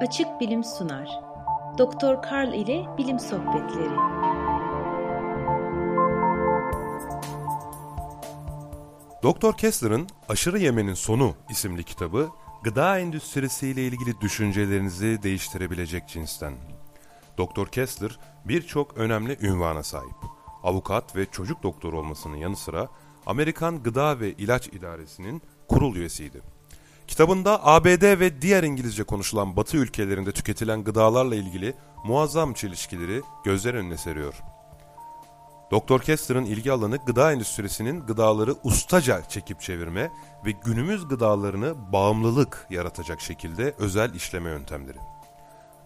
Açık Bilim sunar. Doktor Karl ile Bilim Sohbetleri. Doktor Kessler'ın Aşırı Yemenin Sonu isimli kitabı gıda endüstrisiyle ilgili düşüncelerinizi değiştirebilecek cinsten. Doktor Kessler birçok önemli ünvana sahip. Avukat ve çocuk doktoru olmasının yanı sıra Amerikan Gıda ve İlaç İdaresi'nin kurul üyesiydi. Kitabında ABD ve diğer İngilizce konuşulan Batı ülkelerinde tüketilen gıdalarla ilgili muazzam çelişkileri gözler önüne seriyor. Doktor Kessler'ın ilgi alanı gıda endüstrisinin gıdaları ustaca çekip çevirme ve günümüz gıdalarını bağımlılık yaratacak şekilde özel işleme yöntemleri.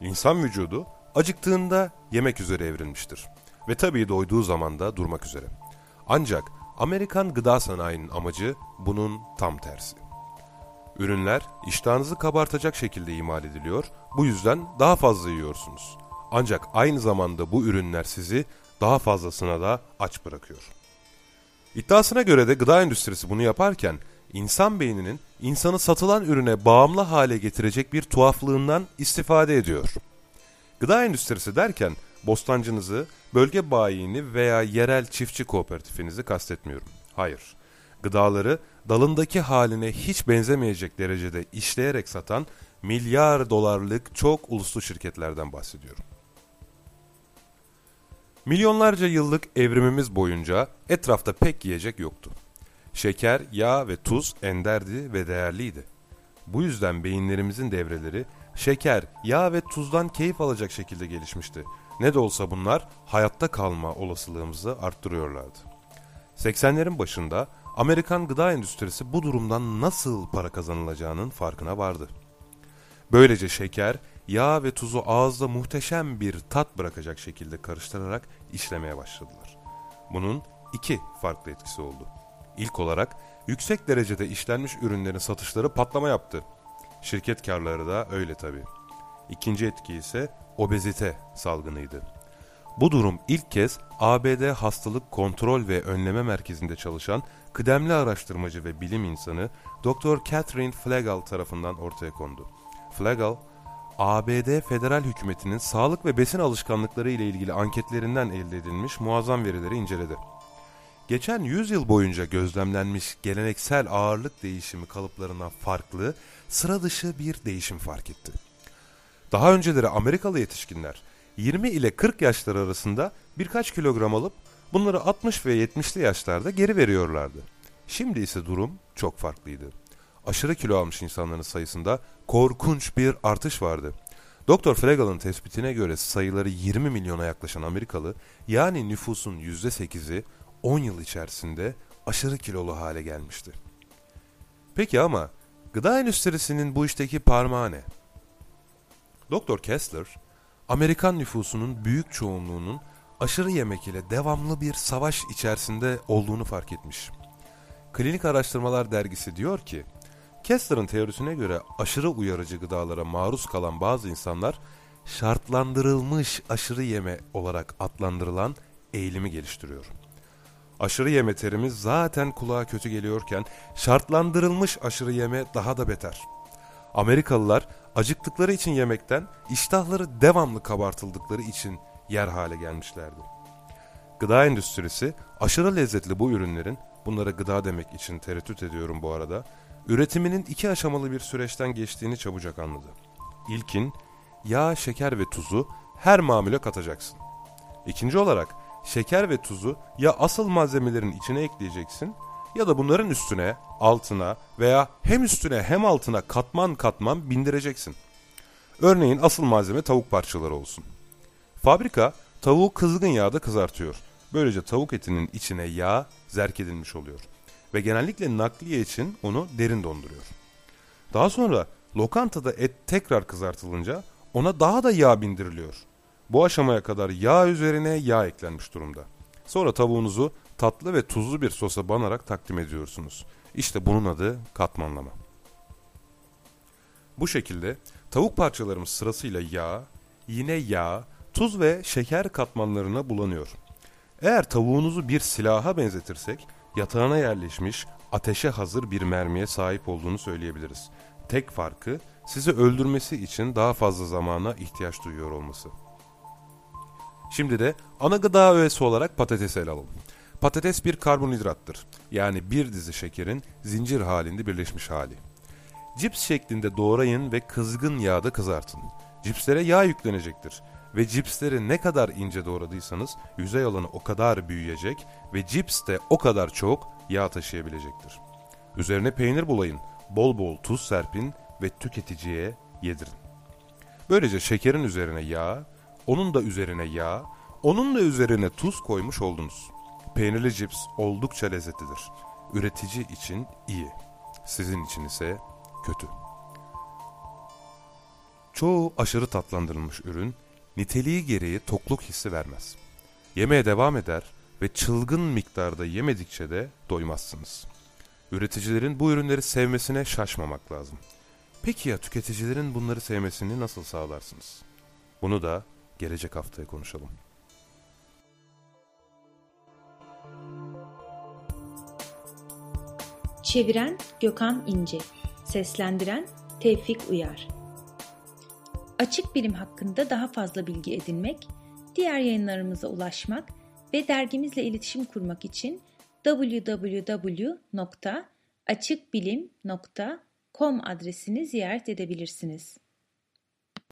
İnsan vücudu acıktığında yemek üzere evrilmiştir ve tabii doyduğu zaman da durmak üzere. Ancak Amerikan gıda sanayinin amacı bunun tam tersi. Ürünler iştahınızı kabartacak şekilde imal ediliyor, bu yüzden daha fazla yiyorsunuz. Ancak aynı zamanda bu ürünler sizi daha fazlasına da aç bırakıyor. İddiasına göre de gıda endüstrisi bunu yaparken insan beyninin insanı satılan ürüne bağımlı hale getirecek bir tuhaflığından istifade ediyor. Gıda endüstrisi derken bostancınızı, bölge bayini veya yerel çiftçi kooperatifinizi kastetmiyorum. Hayır, gıdaları dalındaki haline hiç benzemeyecek derecede işleyerek satan milyar dolarlık çok uluslu şirketlerden bahsediyorum. Milyonlarca yıllık evrimimiz boyunca etrafta pek yiyecek yoktu. Şeker, yağ ve tuz enderdi ve değerliydi. Bu yüzden beyinlerimizin devreleri şeker, yağ ve tuzdan keyif alacak şekilde gelişmişti. Ne de olsa bunlar hayatta kalma olasılığımızı arttırıyorlardı. 80'lerin başında Amerikan gıda endüstrisi bu durumdan nasıl para kazanılacağının farkına vardı. Böylece şeker, yağ ve tuzu ağızda muhteşem bir tat bırakacak şekilde karıştırarak işlemeye başladılar. Bunun iki farklı etkisi oldu. İlk olarak yüksek derecede işlenmiş ürünlerin satışları patlama yaptı. Şirket karları da öyle tabii. İkinci etki ise obezite salgınıydı. Bu durum ilk kez ABD Hastalık Kontrol ve Önleme Merkezi'nde çalışan kıdemli araştırmacı ve bilim insanı Dr. Catherine Flegel tarafından ortaya kondu. Flegel, ABD federal hükümetinin sağlık ve besin alışkanlıkları ile ilgili anketlerinden elde edilmiş muazzam verileri inceledi. Geçen 100 yıl boyunca gözlemlenmiş geleneksel ağırlık değişimi kalıplarından farklı, sıra dışı bir değişim fark etti. Daha önceleri Amerikalı yetişkinler 20 ile 40 yaşları arasında birkaç kilogram alıp bunları 60 ve 70'li yaşlarda geri veriyorlardı. Şimdi ise durum çok farklıydı. Aşırı kilo almış insanların sayısında korkunç bir artış vardı. Dr. Fregel'ın tespitine göre sayıları 20 milyona yaklaşan Amerikalı yani nüfusun %8'i 10 yıl içerisinde aşırı kilolu hale gelmişti. Peki ama gıda endüstrisinin bu işteki parmağı ne? Dr. Kessler, Amerikan nüfusunun büyük çoğunluğunun aşırı yemek ile devamlı bir savaş içerisinde olduğunu fark etmiş. Klinik Araştırmalar Dergisi diyor ki, Kessler'ın teorisine göre aşırı uyarıcı gıdalara maruz kalan bazı insanlar şartlandırılmış aşırı yeme olarak adlandırılan eğilimi geliştiriyor. Aşırı yeme terimi zaten kulağa kötü geliyorken şartlandırılmış aşırı yeme daha da beter. Amerikalılar acıktıkları için yemekten iştahları devamlı kabartıldıkları için yer hale gelmişlerdi. Gıda endüstrisi aşırı lezzetli bu ürünlerin, bunlara gıda demek için tereddüt ediyorum bu arada, üretiminin iki aşamalı bir süreçten geçtiğini çabucak anladı. İlkin, yağ, şeker ve tuzu her mamule katacaksın. İkinci olarak, şeker ve tuzu ya asıl malzemelerin içine ekleyeceksin ya da bunların üstüne, altına veya hem üstüne hem altına katman katman bindireceksin. Örneğin asıl malzeme tavuk parçaları olsun. Fabrika tavuğu kızgın yağda kızartıyor. Böylece tavuk etinin içine yağ zerk edilmiş oluyor. Ve genellikle nakliye için onu derin donduruyor. Daha sonra lokantada et tekrar kızartılınca ona daha da yağ bindiriliyor. Bu aşamaya kadar yağ üzerine yağ eklenmiş durumda. Sonra tavuğunuzu tatlı ve tuzlu bir sosa banarak takdim ediyorsunuz. İşte bunun adı katmanlama. Bu şekilde tavuk parçalarımız sırasıyla yağ, yine yağ, tuz ve şeker katmanlarına bulanıyor. Eğer tavuğunuzu bir silaha benzetirsek yatağına yerleşmiş ateşe hazır bir mermiye sahip olduğunu söyleyebiliriz. Tek farkı sizi öldürmesi için daha fazla zamana ihtiyaç duyuyor olması. Şimdi de ana gıda öğesi olarak patates ele alalım. Patates bir karbonhidrattır. Yani bir dizi şekerin zincir halinde birleşmiş hali. Cips şeklinde doğrayın ve kızgın yağda kızartın. Cipslere yağ yüklenecektir. Ve cipsleri ne kadar ince doğradıysanız yüzey alanı o kadar büyüyecek ve cips de o kadar çok yağ taşıyabilecektir. Üzerine peynir bulayın, bol bol tuz serpin ve tüketiciye yedirin. Böylece şekerin üzerine yağ, onun da üzerine yağ, onun da üzerine tuz koymuş oldunuz. Peynirli cips oldukça lezzetlidir. Üretici için iyi, sizin için ise kötü. Çoğu aşırı tatlandırılmış ürün niteliği gereği tokluk hissi vermez. Yemeye devam eder ve çılgın miktarda yemedikçe de doymazsınız. Üreticilerin bu ürünleri sevmesine şaşmamak lazım. Peki ya tüketicilerin bunları sevmesini nasıl sağlarsınız? Bunu da gelecek haftaya konuşalım. Çeviren Gökhan İnce Seslendiren Tevfik Uyar Açık bilim hakkında daha fazla bilgi edinmek, diğer yayınlarımıza ulaşmak ve dergimizle iletişim kurmak için www.açıkbilim.com adresini ziyaret edebilirsiniz.